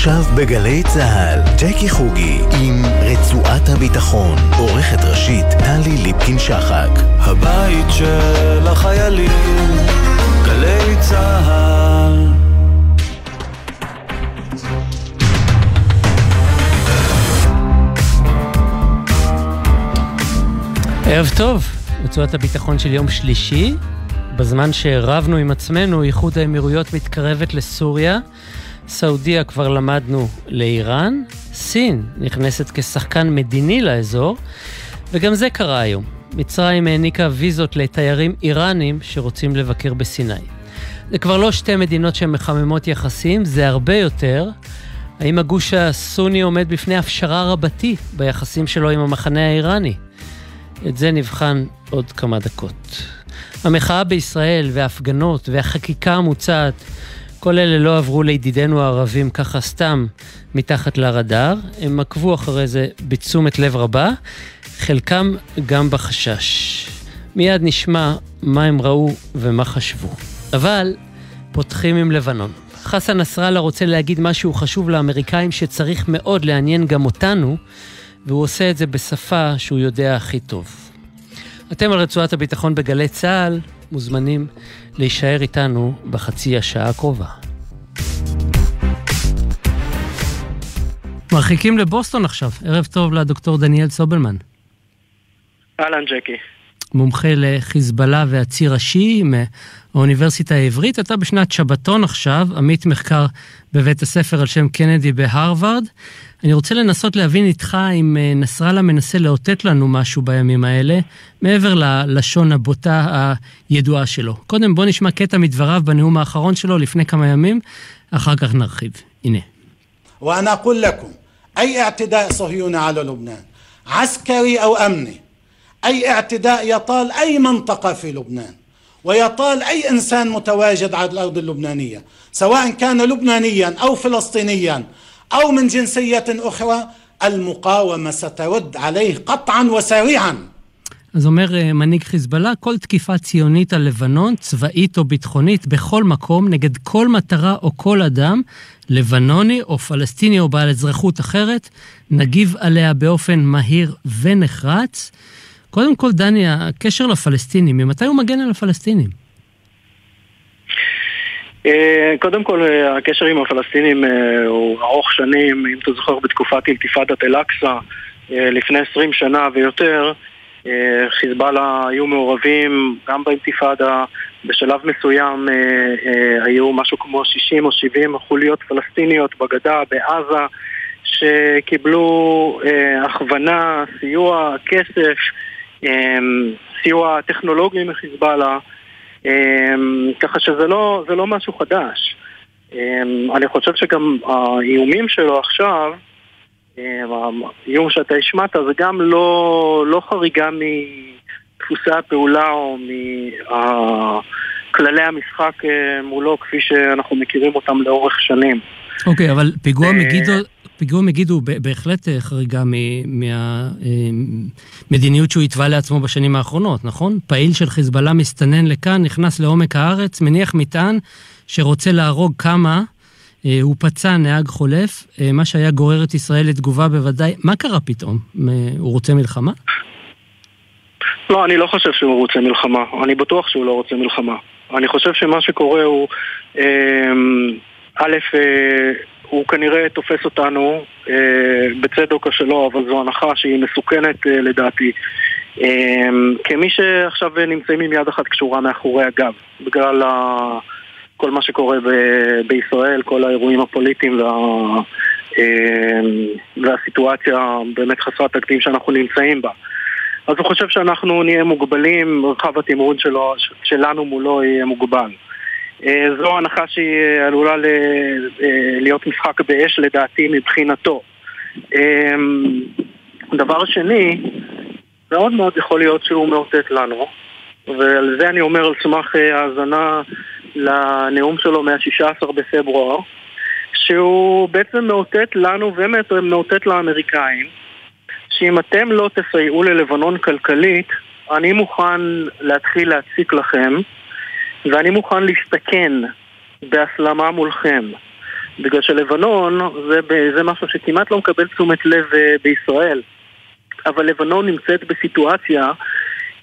עכשיו בגלי צה"ל, ג'קי חוגי עם רצועת הביטחון, עורכת ראשית טלי ליפקין-שחק. הבית של החיילים, גלי צה"ל. ערב טוב, רצועת הביטחון של יום שלישי. בזמן שרבנו עם עצמנו, איחוד האמירויות מתקרבת לסוריה. סעודיה כבר למדנו לאיראן, סין נכנסת כשחקן מדיני לאזור, וגם זה קרה היום. מצרים העניקה ויזות לתיירים איראנים שרוצים לבקר בסיני. זה כבר לא שתי מדינות שהן מחממות יחסים, זה הרבה יותר. האם הגוש הסוני עומד בפני הפשרה רבתי ביחסים שלו עם המחנה האיראני? את זה נבחן עוד כמה דקות. המחאה בישראל וההפגנות והחקיקה המוצעת כל אלה לא עברו לידידינו הערבים ככה סתם מתחת לרדאר, הם עקבו אחרי זה בתשומת לב רבה, חלקם גם בחשש. מיד נשמע מה הם ראו ומה חשבו. אבל פותחים עם לבנון. חסן נסראללה רוצה להגיד משהו חשוב לאמריקאים שצריך מאוד לעניין גם אותנו, והוא עושה את זה בשפה שהוא יודע הכי טוב. אתם על רצועת הביטחון בגלי צה"ל, מוזמנים להישאר איתנו בחצי השעה הקרובה. מרחיקים לבוסטון עכשיו. ערב טוב לדוקטור דניאל סובלמן. אהלן ג'קי. מומחה לחיזבאללה והציר השיעי מהאוניברסיטה העברית. אתה בשנת שבתון עכשיו, עמית מחקר בבית הספר על שם קנדי בהרווארד. אני רוצה לנסות להבין איתך אם אה, נסראללה מנסה לאותת לנו משהו בימים האלה, מעבר ללשון הבוטה הידועה שלו. קודם בוא נשמע קטע מדבריו בנאום האחרון שלו לפני כמה ימים, אחר כך נרחיב. הנה. ואני אקול לכם, אי اعتداء صهيوني على لبنان عسكري أو أمني أي اعتداء يطال أي منطقة في لبنان ويطال أي إنسان متواجد على الأرض اللبنانية سواء كان لبنانيا أو فلسطينيا أو من جنسية أخرى المقاومة سترد عليه قطعا وسريعا אז אומר אה, מנהיג חיזבאללה, כל תקיפה ציונית על לבנון, צבאית או ביטחונית, בכל מקום, נגד כל מטרה או כל אדם, לבנוני או פלסטיני או בעל אזרחות אחרת, נגיב עליה באופן מהיר ונחרץ. קודם כל, דני, הקשר לפלסטינים, ממתי הוא מגן על הפלסטינים? אה, קודם כל, אה, הקשר עם הפלסטינים אה, הוא ארוך שנים, אם אתה זוכר בתקופת אינתיפאדת אל-אקצא, לפני 20 שנה ויותר, חיזבאללה היו מעורבים גם באינתיפאדה, בשלב מסוים היו משהו כמו 60 או 70 חוליות פלסטיניות בגדה, בעזה, שקיבלו הכוונה, סיוע, כסף, סיוע טכנולוגי מחיזבאללה. אמ, ככה שזה לא, לא משהו חדש. אמ, אני חושב שגם האיומים שלו עכשיו, אמ, האיום שאתה השמעת, זה גם לא, לא חריגה מדפוסי הפעולה או מכללי המשחק אה, מולו כפי שאנחנו מכירים אותם לאורך שנים. אוקיי, okay, אבל פיגוע אה, מגידו... פיגוע מגיד הוא בהחלט אה, חריגה מהמדיניות שהוא התווה לעצמו בשנים האחרונות, נכון? פעיל של חיזבאללה מסתנן לכאן, נכנס לעומק הארץ, מניח מטען שרוצה להרוג כמה, אה, הוא פצע נהג חולף, אה, מה שהיה גורר את ישראל לתגובה בוודאי. מה קרה פתאום? הוא רוצה מלחמה? לא, אני לא חושב שהוא רוצה מלחמה. אני בטוח שהוא לא רוצה מלחמה. אני חושב שמה שקורה הוא, א', הוא כנראה תופס אותנו, אה, בצדוק או שלא, אבל זו הנחה שהיא מסוכנת אה, לדעתי. אה, כמי שעכשיו נמצאים עם יד אחת קשורה מאחורי הגב, בגלל ה... כל מה שקורה ב- בישראל, כל האירועים הפוליטיים וה... אה, והסיטואציה באמת חסרת תקדים שאנחנו נמצאים בה. אז הוא חושב שאנחנו נהיה מוגבלים, מרחב התמרון שלנו מולו יהיה מוגבל. אה, זו הנחה שהיא אה, עלולה אה, להיות משחק באש לדעתי מבחינתו. דבר שני, מאוד מאוד יכול להיות שהוא מאותת לנו, ועל זה אני אומר על סמך האזנה לנאום שלו מה-16 בפברואר, שהוא בעצם מאותת לנו ומאותת לאמריקאים שאם אתם לא תסייעו ללבנון כלכלית, אני מוכן להתחיל להציק לכם ואני מוכן להסתכן בהסלמה מולכם. בגלל שלבנון זה, זה משהו שכמעט לא מקבל תשומת לב אה, בישראל. אבל לבנון נמצאת בסיטואציה,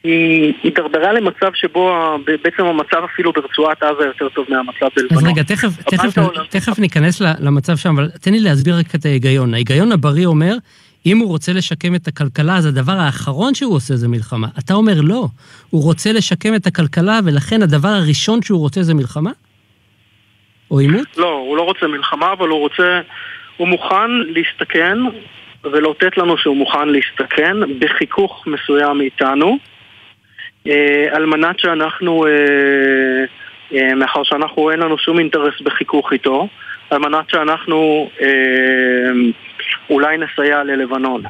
היא הידרדרה למצב שבו בעצם המצב אפילו ברצועת עזה יותר טוב מהמצב בלבנון. אז רגע, תכף, תכף, תכף ניכנס למצב שם, אבל תן לי להסביר רק את ההיגיון. ההיגיון הבריא אומר, אם הוא רוצה לשקם את הכלכלה, אז הדבר האחרון שהוא עושה זה מלחמה. אתה אומר לא, הוא רוצה לשקם את הכלכלה, ולכן הדבר הראשון שהוא רוצה זה מלחמה? או עימות? לא, הוא לא רוצה מלחמה, אבל הוא רוצה... הוא מוכן להסתכן ולאותת לנו שהוא מוכן להסתכן בחיכוך מסוים איתנו, אה, על מנת שאנחנו, אה, אה, מאחר שאנחנו אין לנו שום אינטרס בחיכוך איתו, על מנת שאנחנו אולי נסייע ללבנון.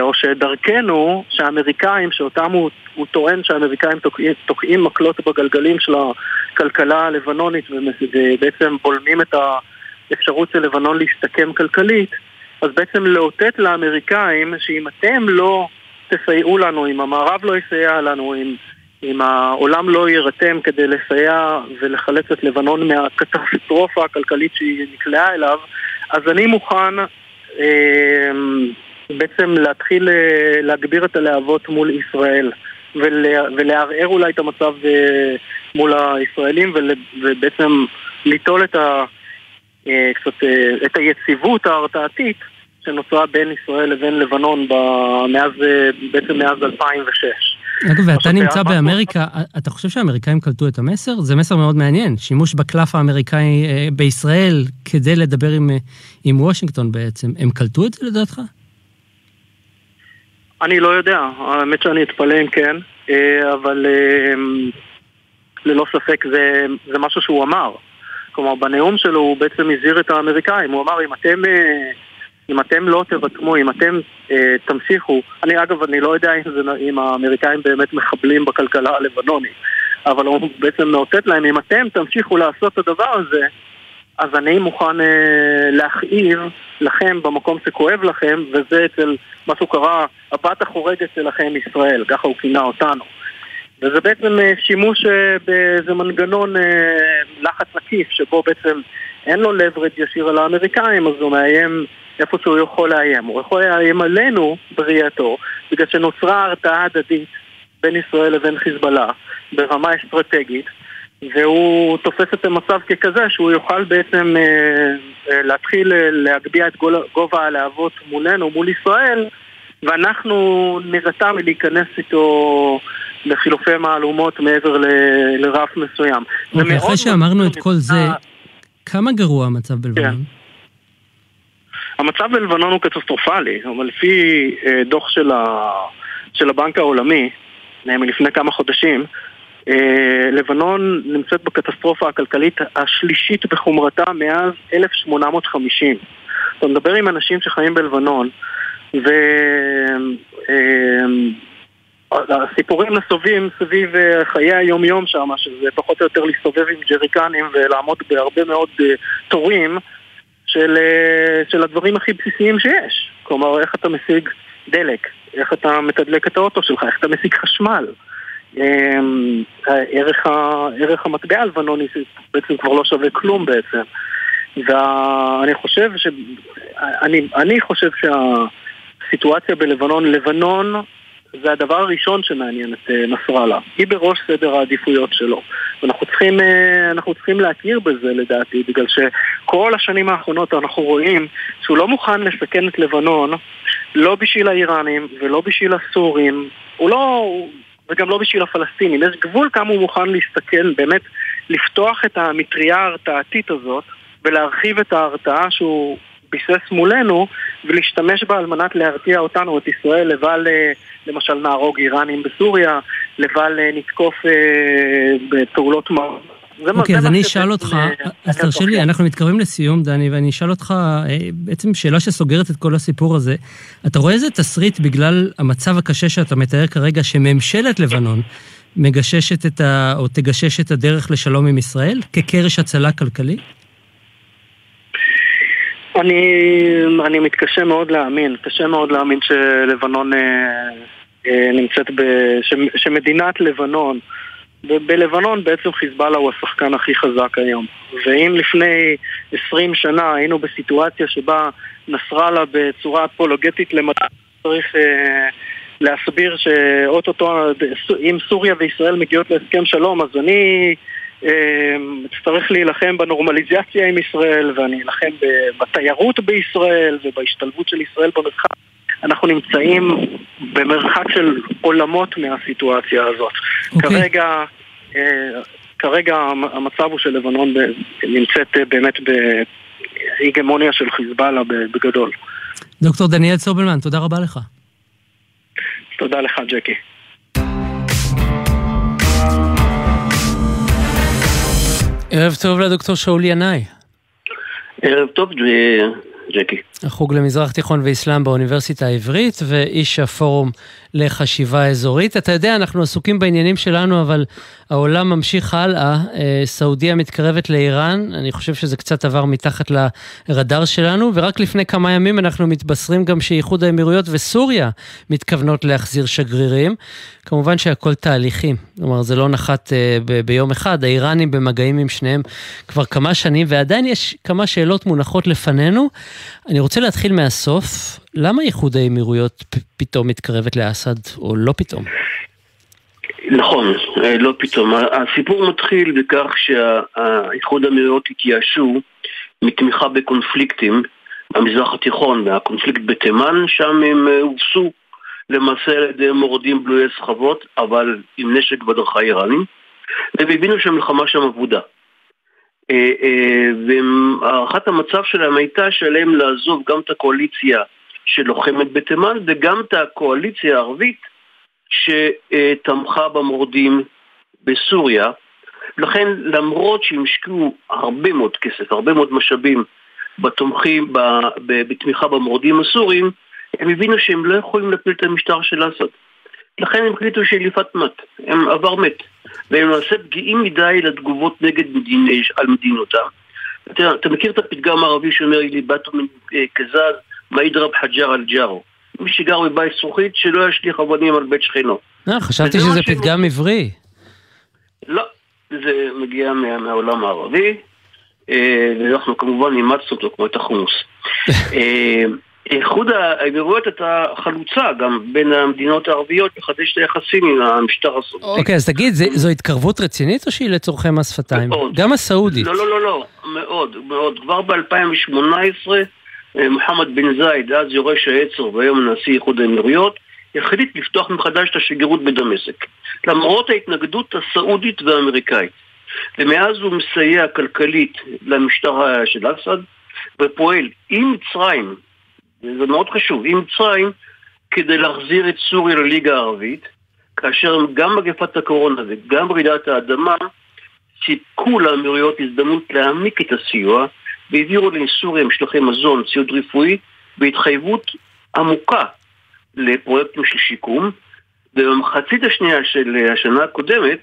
או שדרכנו, שהאמריקאים, שאותם הוא, הוא טוען שהאמריקאים תוקעים, תוקעים מקלות בגלגלים של הכלכלה הלבנונית ובעצם בולמים את האפשרות של לבנון להסתכם כלכלית, אז בעצם לאותת לאמריקאים שאם אתם לא תסייעו לנו, אם המערב לא יסייע לנו, אם, אם העולם לא יירתם כדי לסייע ולחלץ את לבנון מהקטסטרופה הכלכלית שהיא נקלעה אליו, אז אני מוכן אה, בעצם להתחיל אה, להגביר את הלהבות מול ישראל ולערער אולי את המצב אה, מול הישראלים ובעצם ליטול את ה... אה, קצת את היציבות ההרתעתית שנוצרה בין ישראל לבין לבנון מאז, בעצם מאז 2006. אגב, ואתה נמצא באמריקה, אתה חושב שהאמריקאים קלטו את המסר? זה מסר מאוד מעניין. שימוש בקלף האמריקאי בישראל כדי לדבר עם, עם וושינגטון בעצם. הם קלטו את זה לדעתך? אני לא יודע. האמת שאני אתפלא אם כן, אבל ללא ספק זה, זה משהו שהוא אמר. כלומר, בנאום שלו הוא בעצם הזהיר את האמריקאים, הוא אמר, אם אתם, אה, אם אתם לא תבטמו, אם אתם אה, תמשיכו, אני אגב, אני לא יודע אם, זה, אם האמריקאים באמת מחבלים בכלכלה הלבנונית, אבל הוא בעצם מאותת להם, אם אתם תמשיכו לעשות את הדבר הזה, אז אני מוכן אה, להכאיב לכם במקום שכואב לכם, וזה אצל מה שהוא קרא, הבת החורגת שלכם ישראל, ככה הוא כינה אותנו. וזה בעצם אה, שימוש אה, באיזה מנגנון אה, לחץ עקיף, שבו בעצם אין לו לברד ישיר על האמריקאים, אז הוא מאיים איפה שהוא יכול לאיים. הוא יכול לאיים עלינו בראייתו, בגלל שנוצרה הרתעה הדדית בין ישראל לבין חיזבאללה ברמה אסטרטגית, והוא תופס את המצב ככזה שהוא יוכל בעצם אה, אה, להתחיל להגביה את גובה הלהבות מולנו, מול ישראל, ואנחנו נרתע מלהיכנס איתו לחילופי מהלומות מעבר ל, לרף מסוים. אוקיי, אחרי שאמרנו את כל זה, כמה גרוע המצב בלבנון? כן. המצב בלבנון הוא קטסטרופלי, אבל לפי אה, דוח של, ה, של הבנק העולמי, אה, מלפני כמה חודשים, אה, לבנון נמצאת בקטסטרופה הכלכלית השלישית בחומרתה מאז 1850. אתה מדבר עם אנשים שחיים בלבנון, ו... הסיפורים נסובים סביב חיי היום-יום שם, שזה פחות או יותר להסתובב עם ג'ריקנים ולעמוד בהרבה מאוד תורים של, uh, של הדברים הכי בסיסיים שיש. כלומר, איך אתה משיג דלק, איך אתה מתדלק את האוטו שלך, איך אתה משיג חשמל. Um, ערך, ערך המטבע הלבנוני בעצם כבר לא שווה כלום בעצם. ואני חושב ש... אני, אני חושב שהסיטואציה בלבנון, לבנון זה הדבר הראשון שמעניין את אה, נסראללה. היא בראש סדר העדיפויות שלו. ואנחנו צריכים, אה, צריכים להכיר בזה לדעתי, בגלל שכל השנים האחרונות אנחנו רואים שהוא לא מוכן לסכן את לבנון, לא בשביל האיראנים ולא בשביל הסורים, הוא לא... וגם לא בשביל הפלסטינים. יש גבול כמה הוא מוכן להסתכן, באמת לפתוח את המטריה ההרתעתית הזאת ולהרחיב את ההרתעה שהוא ביסס מולנו ולהשתמש בה על מנת להרתיע אותנו, את ישראל, לבל אה, למשל נהרוג איראנים בסוריה, לבל אה, נתקוף אה, בפעולות מה... אוקיי, אז אני אשאל אותך, אז תרשה לי, אנחנו מתקרבים לסיום, דני, ואני אשאל אותך, בעצם שאלה שסוגרת את כל הסיפור הזה. אתה רואה איזה תסריט בגלל המצב הקשה שאתה מתאר כרגע, שממשלת לבנון מגששת את ה... או תגשש את הדרך לשלום עם ישראל, כקרש הצלה כלכלי? אני, אני מתקשה מאוד להאמין, קשה מאוד להאמין שלבנון אה, אה, נמצאת ב... ש, שמדינת לבנון בלבנון בעצם חיזבאללה הוא השחקן הכי חזק היום. ואם לפני 20 שנה היינו בסיטואציה שבה נסראללה בצורה אפולוגטית למטה צריך אה, להסביר שאו-טו-טו, אם סוריה וישראל מגיעות להסכם שלום, אז אני אה, אצטרך להילחם בנורמליזציה עם ישראל, ואני אלחם בתיירות בישראל ובהשתלבות של ישראל במרחב. אנחנו נמצאים במרחק של עולמות מהסיטואציה הזאת. Okay. אוקיי. כרגע, אה, כרגע המצב הוא שלבנון נמצאת באמת בהיגמוניה של חיזבאללה בגדול. דוקטור דניאל צובלמן, תודה רבה לך. תודה לך, ג'קי. ערב טוב לדוקטור שאול ינאי. ערב טוב, ג'קי. החוג למזרח תיכון ואסלאם באוניברסיטה העברית ואיש הפורום לחשיבה אזורית. אתה יודע, אנחנו עסוקים בעניינים שלנו, אבל העולם ממשיך הלאה. אה, סעודיה מתקרבת לאיראן, אני חושב שזה קצת עבר מתחת לרדאר שלנו, ורק לפני כמה ימים אנחנו מתבשרים גם שאיחוד האמירויות וסוריה מתכוונות להחזיר שגרירים. כמובן שהכל תהליכים, כלומר זה לא נחת אה, ביום אחד, האיראנים במגעים עם שניהם כבר כמה שנים, ועדיין יש כמה שאלות מונחות לפנינו. אני רוצה להתחיל מהסוף, למה איחוד האמירויות פתאום מתקרבת לאסד, או לא פתאום? נכון, אה, לא פתאום. הסיפור מתחיל בכך שהאיחוד האמירויות התייאשו מתמיכה בקונפליקטים במזרח התיכון, והקונפליקט בתימן, שם הם אה, הובסו למעשה על ידי מורדים בלויי סחבות, אבל עם נשק בדרכה איראנים, והם הבינו שהמלחמה שם אבודה. אה, אה, והערכת המצב שלהם הייתה שעליהם לעזוב גם את הקואליציה שלוחמת בתימן וגם את הקואליציה הערבית שתמכה במורדים בסוריה. לכן למרות שהם השקיעו הרבה מאוד כסף, הרבה מאוד משאבים בתומכים, בתמיכה במורדים הסורים, הם הבינו שהם לא יכולים להפיל את המשטר של אסד. לכן הם החליטו שאליפת מת, הם עבר מת. והם למעשה פגיעים מדי לתגובות נגד מדין, על מדינותם. אתה, אתה מכיר את הפתגם הערבי שאומר לי באתו כזז, מה ידרב חג'ר על ג'ארו. מי שגר בבית זכוכית שלא ישליך אבנים על בית שכנו. אה, חשבתי שזה פתגם עברי. לא, זה מגיע מה, מהעולם הערבי, אה, ואנחנו כמובן אימצנו אותו כמו את החומוס. איחוד האמירויות הייתה חלוצה גם בין המדינות הערביות לחדש את היחסים עם המשטר הסעודי. אוקיי, אז תגיד, זו התקרבות רצינית או שהיא לצורכי מס שפתיים? מאוד. גם הסעודית. לא, לא, לא, לא, מאוד, מאוד. כבר ב-2018 אה, מוחמד בן זייד, אז יורש העצר והיום נשיא איחוד האמירויות, החליט לפתוח מחדש את השגרירות בדמשק. למרות ההתנגדות הסעודית והאמריקאית. ומאז הוא מסייע כלכלית למשטר של אסד, ופועל עם מצרים זה מאוד חשוב, עם מצרים, כדי להחזיר את סוריה לליגה הערבית, כאשר גם מגפת הקורונה וגם רעידת האדמה סיפקו לאמירויות הזדמנות להעמיק את הסיוע והעבירו לסוריה משלחי מזון, ציוד רפואי בהתחייבות עמוקה לפרויקטים של שיקום. ובמחצית השנייה של השנה הקודמת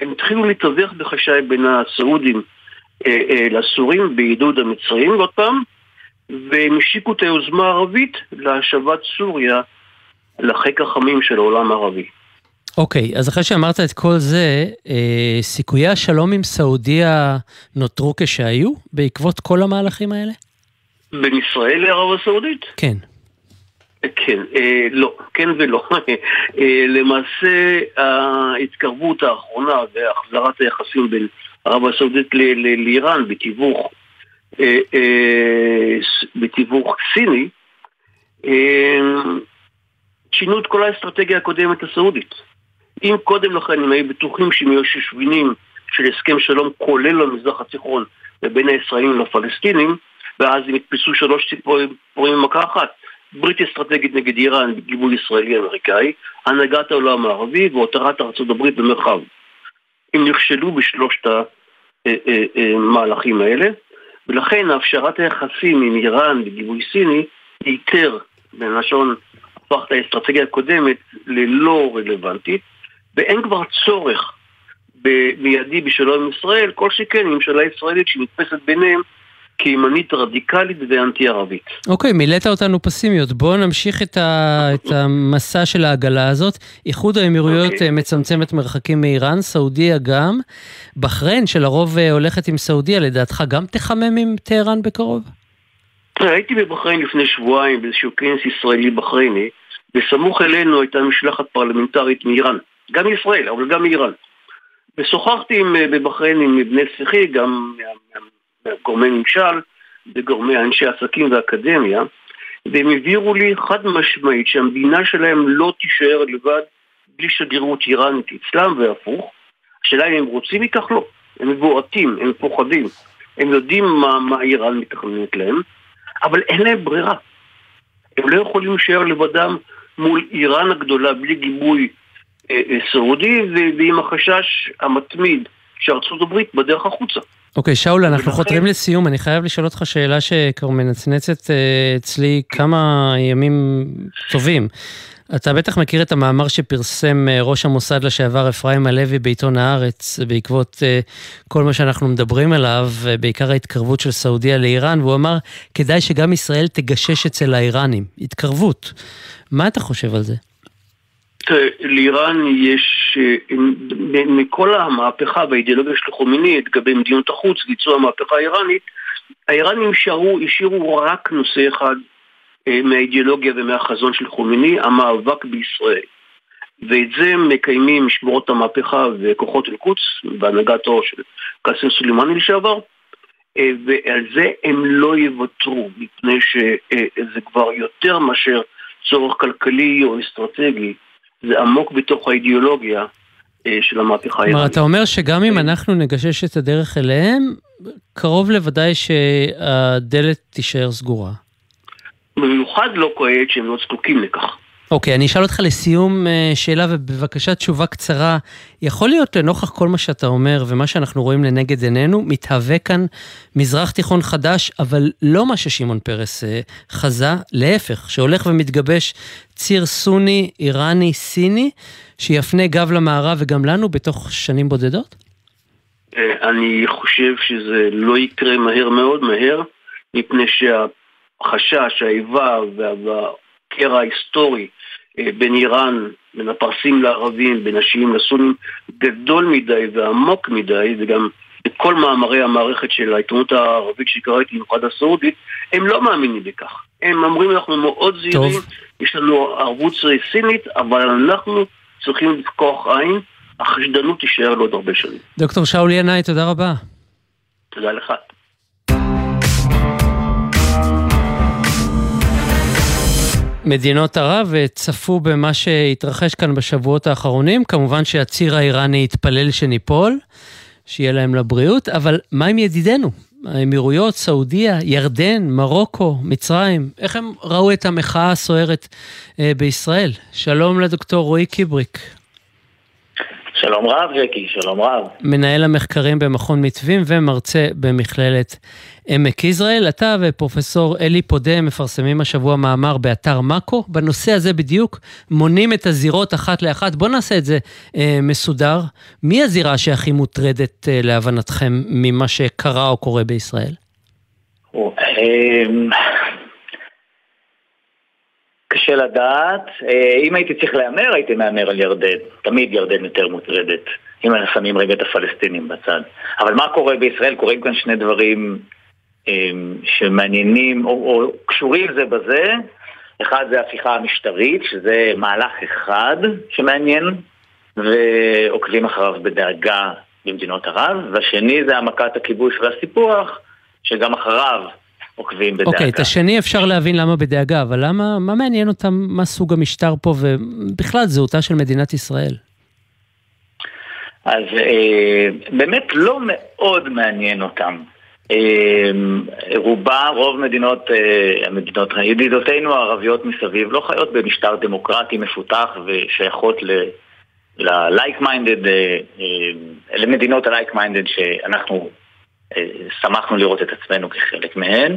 הם התחילו להתווך בחשאי בין הסעודים אה, אה, לסורים בעידוד המצרים. ועוד פעם והם השיקו את היוזמה הערבית להשבת סוריה לחיק החמים של העולם הערבי. אוקיי, okay, אז אחרי שאמרת את כל זה, אה, סיכויי השלום עם סעודיה נותרו כשהיו בעקבות כל המהלכים האלה? בין ישראל לערב הסעודית? כן. כן, אה, לא, כן ולא. אה, למעשה ההתקרבות האחרונה והחזרת היחסים בין ערב הסעודית לאיראן בתיווך אה, אה, בתיווך סיני, אה, שינו את כל האסטרטגיה הקודמת הסעודית. אם קודם לכן הם היו בטוחים שהם יהיו שושבינים של הסכם שלום כולל למזרח התיכון ובין הישראלים לפלסטינים, ואז הם יתפסו שלוש ציפורים במכה אחת. ברית אסטרטגית נגד איראן, גיבוי ישראלי-אמריקאי, הנהגת העולם הערבי והותרת ארצות הברית במרחב. הם נכשלו בשלושת המהלכים האלה, ולכן הפשרת היחסים עם איראן בגיבוי סיני היתר, בלשון הפך את האסטרטגיה הקודמת ללא רלוונטית, ואין כבר צורך במיידי בשלום עם ישראל, כל שכן ממשלה ישראלית שנתפסת ביניהם כימנית רדיקלית ואנטי ערבית. אוקיי, מילאת אותנו פסימיות. בואו נמשיך את, ה... את המסע של העגלה הזאת. איחוד האמירויות אוקיי. מצמצמת מרחקים מאיראן, סעודיה גם. בחריין, שלרוב הולכת עם סעודיה, לדעתך גם תחמם עם טהרן בקרוב? הייתי בבחריין לפני שבועיים באיזשהו כנס ישראלי בחרייני, וסמוך אלינו הייתה משלחת פרלמנטרית מאיראן. גם מישראל, אבל גם מאיראן. ושוחחתי עם, בבחריין עם בני שיחי, גם גורמי ממשל וגורמי אנשי עסקים ואקדמיה, והם הבהירו לי חד משמעית שהמדינה שלהם לא תישאר לבד בלי שגרירות איראנית אצלם והפוך. השאלה אם הם רוצים מכך לא. הם מבועטים, הם פוחדים, הם יודעים מה, מה איראן מתכננת להם, אבל אין להם ברירה. הם לא יכולים להישאר לבדם מול איראן הגדולה בלי גיבוי אה, אה, סעודי ועם החשש המתמיד שארצות הברית בדרך החוצה. אוקיי, שאול, אנחנו. חותרים לסיום. אני חייב לשאול אותך שאלה שכבר מנצנצת אה, אצלי כמה ימים טובים. אתה בטח מכיר את המאמר שפרסם אה, ראש המוסד לשעבר אפרים הלוי בעיתון הארץ, בעקבות אה, כל מה שאנחנו מדברים עליו, בעיקר ההתקרבות של סעודיה לאיראן, והוא אמר, כדאי שגם ישראל תגשש אצל האיראנים. התקרבות. מה אתה חושב על זה? לאיראן יש, אה, מכל המהפכה והאידיאולוגיה של חומיני לגבי מדיניות החוץ, ביצוע המהפכה האיראנית, האיראנים שרו, השאירו רק נושא אחד אה, מהאידיאולוגיה ומהחזון של חומיני, המאבק בישראל. ואת זה מקיימים משמורות המהפכה וכוחות אל-קודס, בהנהגתו של קאסם סולימאני לשעבר, אה, ועל זה הם לא יוותרו, מפני שזה כבר יותר מאשר צורך כלכלי או אסטרטגי. זה עמוק בתוך האידיאולוגיה אה, של המהפכה האיראנית. כלומר, אתה אומר שגם אם אנחנו נגשש את הדרך אליהם, קרוב לוודאי שהדלת תישאר סגורה. במיוחד לא כעת שהם לא זקוקים לכך. אוקיי, okay, אני אשאל אותך לסיום אה, שאלה ובבקשה תשובה קצרה. יכול להיות לנוכח כל מה שאתה אומר ומה שאנחנו רואים לנגד עינינו, מתהווה כאן מזרח תיכון חדש, אבל לא מה ששמעון פרס אה, חזה, להפך, שהולך ומתגבש ציר סוני, איראני, סיני, שיפנה גב למערב וגם לנו בתוך שנים בודדות? אה, אני חושב שזה לא יקרה מהר מאוד, מהר, מפני שהחשש, האיבה והקרע ההיסטורי אה, בין איראן, בין הפרסים לערבים, בין השיעים לסונים, גדול מדי ועמוק מדי, וגם בכל מאמרי המערכת של העיתונות הערבית שקראתי, במיוחד הסעודית, הם לא מאמינים בכך. הם אומרים אנחנו מאוד זהירים, יש לנו ערבות סינית, אבל אנחנו צריכים לפקוח עין, החשדנות תישאר לעוד הרבה שנים. דוקטור שאול ינאי, תודה רבה. תודה לך. מדינות ערב צפו במה שהתרחש כאן בשבועות האחרונים, כמובן שהציר האיראני התפלל שניפול, שיהיה להם לבריאות, אבל מה עם ידידינו? האמירויות, סעודיה, ירדן, מרוקו, מצרים, איך הם ראו את המחאה הסוערת אה, בישראל? שלום לדוקטור רועי קיבריק. שלום רב, ג'קי, שלום רב. מנהל המחקרים במכון מתווים ומרצה במכללת עמק יזרעאל. אתה ופרופסור אלי פודה מפרסמים השבוע מאמר באתר מאקו. בנושא הזה בדיוק מונים את הזירות אחת לאחת. בואו נעשה את זה אה, מסודר. מי הזירה שהכי מוטרדת אה, להבנתכם ממה שקרה או קורה בישראל? קשה לדעת. אה, אם הייתי צריך להמר, הייתי מהמר על ירדן. תמיד ירדן יותר מוטרדת, אם אנחנו שמים רגע את הפלסטינים בצד. אבל מה קורה בישראל? קורים כאן שני דברים אמ, שמעניינים או, או קשורים זה בזה. אחד זה ההפיכה המשטרית, שזה מהלך אחד שמעניין, ועוקבים אחריו בדאגה במדינות ערב, והשני זה העמקת הכיבוש והסיפוח, שגם אחריו עוקבים בדאגה. אוקיי, okay, את השני אפשר להבין למה בדאגה, אבל למה, מה מעניין אותם, מה סוג המשטר פה, ובכלל זהותה של מדינת ישראל? אז אה, באמת לא מאוד מעניין אותם. אה, רובה, רוב מדינות, אה, המדינות, ידידותינו הערביות מסביב לא חיות במשטר דמוקרטי מפותח ושייכות ל... ל-like minded, למדינות ה-like minded שאנחנו שמחנו לראות את עצמנו כחלק מהן,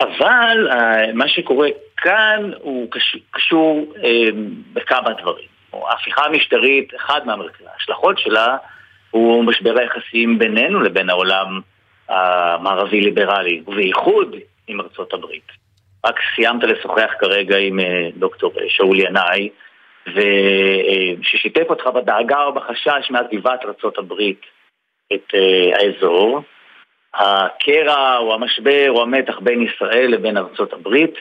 אבל אה, מה שקורה כאן הוא קשור אה, בכמה דברים. ההפיכה המשטרית, אחד מההשלכות שלה הוא משבר היחסים בינינו לבין העולם המערבי-ליברלי, ובייחוד עם ארצות הברית. רק סיימת לשוחח כרגע עם דוקטור שאול ינאי, ששיתף אותך בדאגה או בחשש מעזיבת ארצות הברית את האזור. הקרע או המשבר או המתח בין ישראל לבין ארצות הברית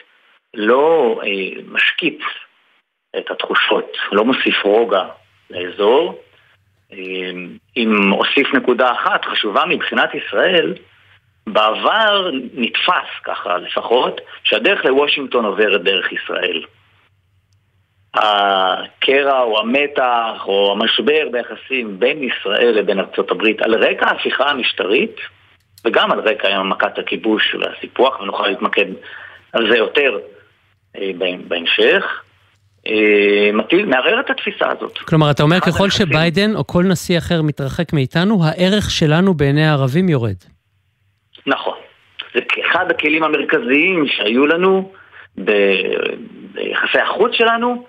לא משקיט את התחושות, לא מוסיף רוגע לאזור. אם אוסיף נקודה אחת חשובה מבחינת ישראל, בעבר נתפס ככה לפחות, שהדרך לוושינגטון עוברת דרך ישראל. הקרע או המתח או המשבר ביחסים בין ישראל לבין ארצות הברית על רקע ההפיכה המשטרית וגם על רקע מכת הכיבוש והסיפוח, ונוכל להתמקד על זה יותר אה, בהמשך. אה, מטיל, מערער את התפיסה הזאת. כלומר, אתה אומר ככל שביידן או כל נשיא אחר מתרחק מאיתנו, הערך שלנו בעיני הערבים יורד. נכון. זה אחד הכלים המרכזיים שהיו לנו ביחסי החוץ שלנו,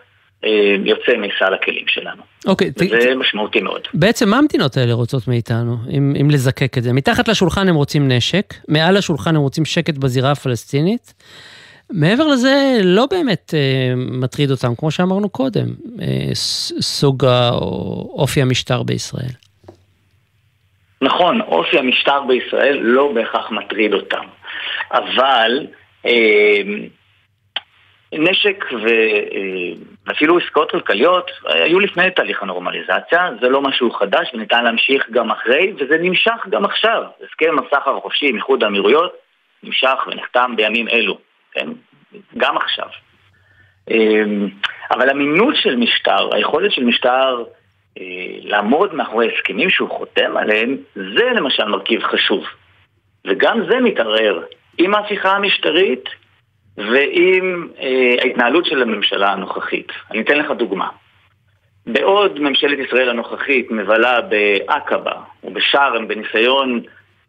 יוצא מסל הכלים שלנו. אוקיי. וזה ת... משמעותי מאוד. בעצם מה המדינות האלה רוצות מאיתנו, אם, אם לזקק את זה? מתחת לשולחן הם רוצים נשק, מעל השולחן הם רוצים שקט בזירה הפלסטינית. מעבר לזה, לא באמת אה, מטריד אותם, כמו שאמרנו קודם, אה, סוג או אופי המשטר בישראל. נכון, אופי המשטר בישראל לא בהכרח מטריד אותם, אבל אה, נשק. אה, ואפילו עסקאות כלכליות היו לפני תהליך הנורמליזציה, זה לא משהו חדש וניתן להמשיך גם אחרי, וזה נמשך גם עכשיו. הסכם הסחר החופשי עם איחוד האמירויות נמשך ונחתם בימים אלו, כן? גם עכשיו. אמ, אבל אמינות של משטר, היכולת של משטר אה, לעמוד מאחורי הסכמים שהוא חותם עליהם, זה למשל מרכיב חשוב. וגם זה מתערער עם ההפיכה המשטרית ועם אה, ההתנהלות של הממשלה הנוכחית. אני אתן לך דוגמה. בעוד ממשלת ישראל הנוכחית מבלה בעקבה ובשארם בניסיון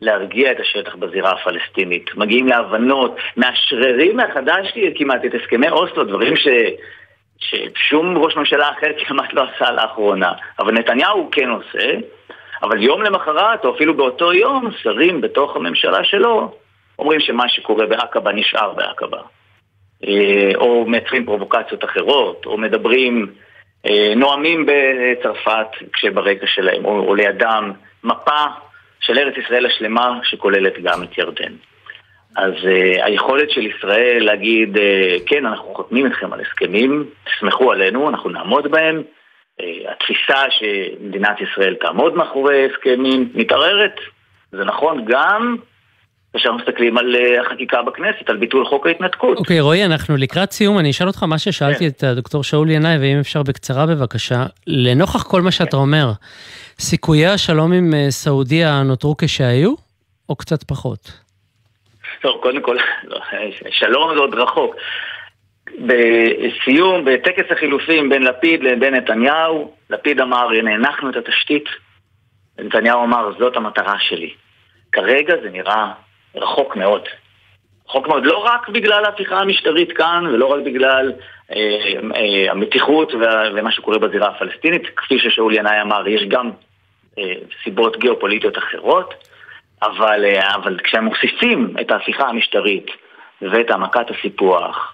להרגיע את השטח בזירה הפלסטינית, מגיעים להבנות, מאשררים מחדש כמעט את הסכמי אוסלו, דברים ש... ששום ראש ממשלה אחר כמעט לא עשה לאחרונה, אבל נתניהו כן עושה, אבל יום למחרת, או אפילו באותו יום, שרים בתוך הממשלה שלו אומרים שמה שקורה בעקבה נשאר בעקבה. אה, או מייצרים פרובוקציות אחרות, או מדברים, אה, נואמים בצרפת כשברקע שלהם, או, או לידם, מפה של ארץ ישראל השלמה שכוללת גם את ירדן. אז uh, היכולת של ישראל להגיד, כן, אנחנו חותמים אתכם על הסכמים, תסמכו עלינו, אנחנו נעמוד בהם. התפיסה שמדינת ישראל תעמוד מאחורי הסכמים מתערערת. זה נכון גם כאשר מסתכלים על uh, החקיקה בכנסת, על ביטול חוק ההתנתקות. אוקיי, okay, רועי, אנחנו לקראת סיום, אני אשאל אותך מה ששאלתי כן. את הדוקטור שאול ינאי, ואם אפשר בקצרה בבקשה, לנוכח כל מה שאתה כן. אומר, סיכויי השלום עם סעודיה נותרו כשהיו, או קצת פחות? טוב, קודם כל, לא, שלום זה עוד רחוק. בסיום, בטקס החילופים בין לפיד לבין נתניהו, לפיד אמר, הנה, הנחנו את התשתית, ונתניהו אמר, זאת המטרה שלי. כרגע זה נראה רחוק מאוד. רחוק מאוד, לא רק בגלל ההפיכה המשטרית כאן, ולא רק בגלל אה, אה, המתיחות ומה שקורה בזירה הפלסטינית, כפי ששאול ינאי אמר, יש גם אה, סיבות גיאופוליטיות אחרות. אבל, אה, אבל כשהם מוסיפים את ההפיכה המשטרית ואת העמקת הסיפוח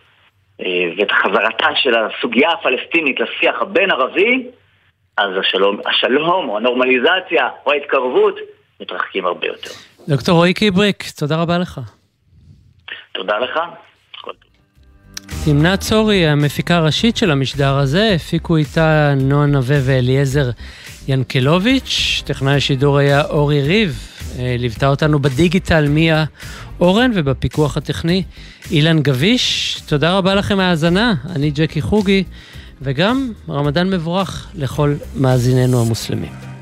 אה, ואת חזרתה של הסוגיה הפלסטינית לשיח הבין-ערבי, אז השלום, השלום או הנורמליזציה או ההתקרבות מתרחקים הרבה יותר. דוקטור רועי קיבריק, תודה רבה לך. תודה לך. תמנה צורי, המפיקה הראשית של המשדר הזה, הפיקו איתה נועה נווה ואליעזר ינקלוביץ', טכנאי השידור היה אורי ריב, אה, ליוותה אותנו בדיגיטל מיה אורן ובפיקוח הטכני אילן גביש. תודה רבה לכם מהאזנה, אני ג'קי חוגי, וגם רמדאן מבורך לכל מאזיננו המוסלמים.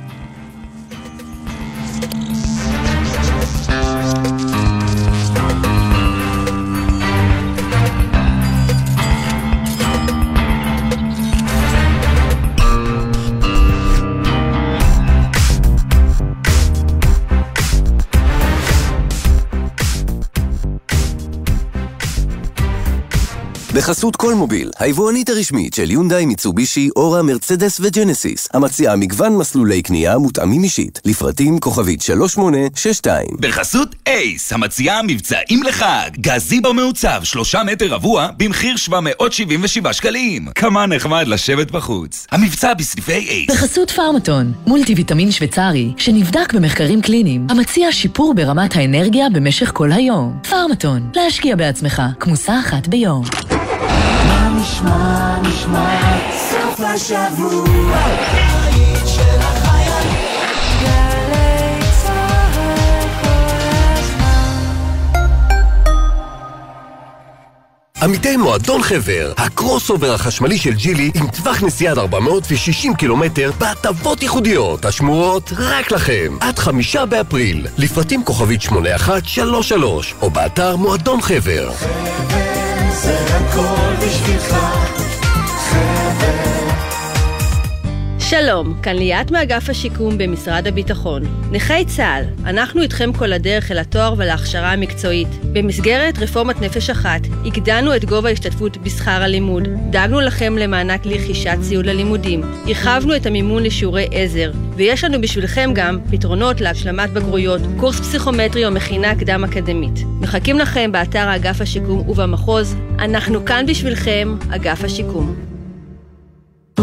בחסות כל מוביל, היבואנית הרשמית של יונדאי, מיצובישי, אורה, מרצדס וג'נסיס, המציעה מגוון מסלולי קנייה מותאמים אישית, לפרטים כוכבית 3862. בחסות אייס, המציעה מבצעים לחג, גזיבו מעוצב, שלושה מטר רבוע, במחיר 777 שקלים. כמה נחמד לשבת בחוץ. המבצע בסניפי אייס. בחסות פארמטון, מולטי ויטמין שוויצרי, שנבדק במחקרים קליניים, המציע שיפור ברמת האנרגיה במשך כל היום. פארמטון, להשקיע בעצמך, כמוסה אחת ביום. עמיתי מועדון חבר, ה crossover החשמלי של Geely עם טווח נסיעה עד 460 קילומטר בהטבות ייחודיות. השמורות רק לכם עד חמישה באפריל. לפרטים כוכבית 8133 או באתר מועדון חבר זה הכל בשבילך, חבר. שלום, כאן ליאת מאגף השיקום במשרד הביטחון. נכי צה"ל, אנחנו איתכם כל הדרך אל התואר ולהכשרה המקצועית. במסגרת רפורמת נפש אחת, הגדלנו את גובה ההשתתפות בשכר הלימוד, דאגנו לכם למענק לרכישת ציוד ללימודים, הרחבנו את המימון לשיעורי עזר, ויש לנו בשבילכם גם פתרונות להשלמת בגרויות, קורס פסיכומטרי או מכינה קדם אקדמית. מחכים לכם באתר אגף השיקום ובמחוז, אנחנו כאן בשבילכם, אגף השיקום.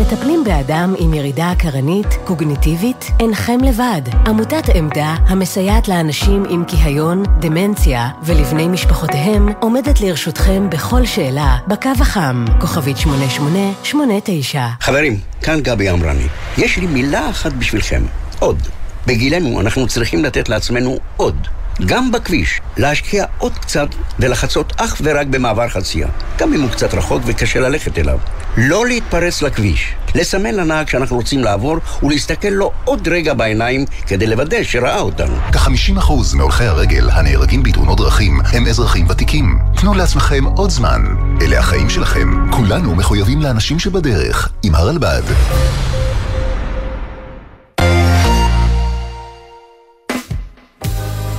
מטפלים באדם עם ירידה עקרנית, קוגניטיבית? אינכם לבד. עמותת עמדה, המסייעת לאנשים עם כיהיון, דמנציה ולבני משפחותיהם, עומדת לרשותכם בכל שאלה, בקו החם, כוכבית 8889. חברים, כאן גבי אמרני. יש לי מילה אחת בשבילכם, עוד. בגילנו אנחנו צריכים לתת לעצמנו עוד. גם בכביש, להשקיע עוד קצת ולחצות אך ורק במעבר חצייה, גם אם הוא קצת רחוק וקשה ללכת אליו. לא להתפרץ לכביש, לסמן לנהג שאנחנו רוצים לעבור ולהסתכל לו עוד רגע בעיניים כדי לוודא שראה אותנו. כ-50% מהולכי הרגל הנהרגים בתאונות דרכים הם אזרחים ותיקים. תנו לעצמכם עוד זמן. אלה החיים שלכם. כולנו מחויבים לאנשים שבדרך. עם הרלב"ד.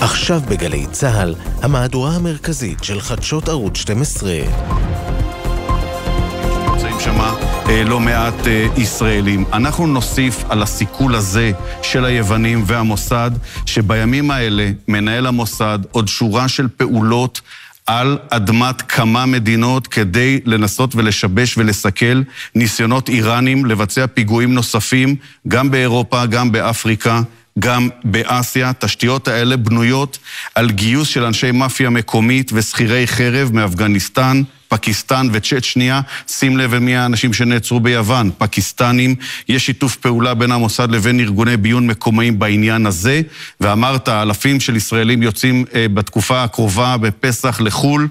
עכשיו בגלי צה"ל, המהדורה המרכזית של חדשות ערוץ 12. נמצאים שם אה, לא מעט אה, ישראלים. אנחנו נוסיף על הסיכול הזה של היוונים והמוסד, שבימים האלה מנהל המוסד עוד שורה של פעולות על אדמת כמה מדינות כדי לנסות ולשבש ולסכל ניסיונות איראנים לבצע פיגועים נוספים, גם באירופה, גם באפריקה. גם באסיה. תשתיות האלה בנויות על גיוס של אנשי מאפיה מקומית ושכירי חרב מאפגניסטן, פקיסטן וצ'צ'ניה. שים לב מי האנשים שנעצרו ביוון, פקיסטנים. יש שיתוף פעולה בין המוסד לבין ארגוני ביון מקומיים בעניין הזה. ואמרת, אלפים של ישראלים יוצאים אה, בתקופה הקרובה בפסח לחו"ל.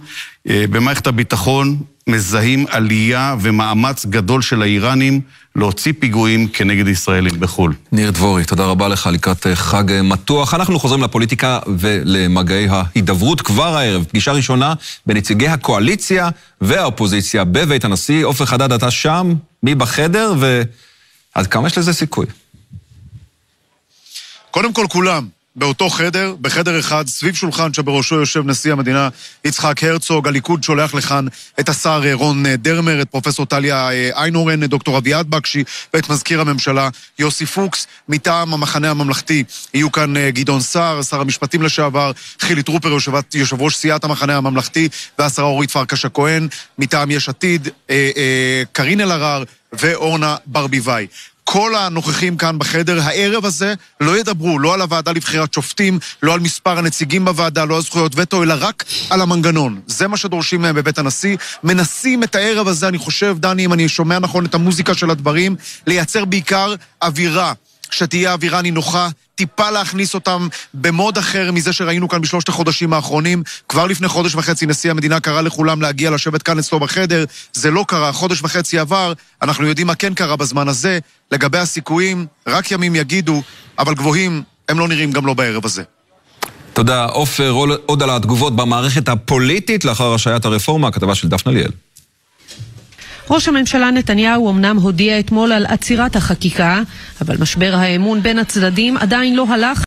אה, במערכת הביטחון מזהים עלייה ומאמץ גדול של האיראנים להוציא פיגועים כנגד ישראלים בחו"ל. ניר דבורי, תודה רבה לך לקראת אה, חג אה, מתוח. אנחנו חוזרים לפוליטיקה ולמגעי ההידברות כבר הערב. פגישה ראשונה בנציגי הקואליציה והאופוזיציה בבית הנשיא. עופר חדד, אתה שם? מי בחדר? ועד כמה יש לזה סיכוי? קודם כל כולם. באותו חדר, בחדר אחד, סביב שולחן שבראשו יושב נשיא המדינה יצחק הרצוג. הליכוד שולח לכאן את השר רון דרמר, את פרופסור טליה איינורן, את דוקטור אביעד בקשי ואת מזכיר הממשלה יוסי פוקס. מטעם המחנה הממלכתי יהיו כאן גדעון סער, שר המשפטים לשעבר, חילי טרופר, יושב ראש סיעת המחנה הממלכתי, והשרה אורית פרקש הכהן. מטעם יש עתיד, קארין אלהרר ואורנה ברביבאי. כל הנוכחים כאן בחדר, הערב הזה לא ידברו לא על הוועדה לבחירת שופטים, לא על מספר הנציגים בוועדה, לא על זכויות וטו, אלא רק על המנגנון. זה מה שדורשים מהם בבית הנשיא. מנסים את הערב הזה, אני חושב, דני, אם אני שומע נכון את המוזיקה של הדברים, לייצר בעיקר אווירה. שתהיה אווירה נינוחה, טיפה להכניס אותם במוד אחר מזה שראינו כאן בשלושת החודשים האחרונים. כבר לפני חודש וחצי נשיא המדינה קרא לכולם להגיע לשבת כאן אצלו בחדר. זה לא קרה, חודש וחצי עבר, אנחנו יודעים מה כן קרה בזמן הזה. לגבי הסיכויים, רק ימים יגידו, אבל גבוהים הם לא נראים גם לא בערב הזה. תודה, עופר. עוד על התגובות במערכת הפוליטית לאחר השעיית הרפורמה, הכתבה של דפנה ליאל. ראש הממשלה נתניהו אמנם הודיע אתמול על עצירת החקיקה, אבל משבר האמון בין הצדדים עדיין לא הלך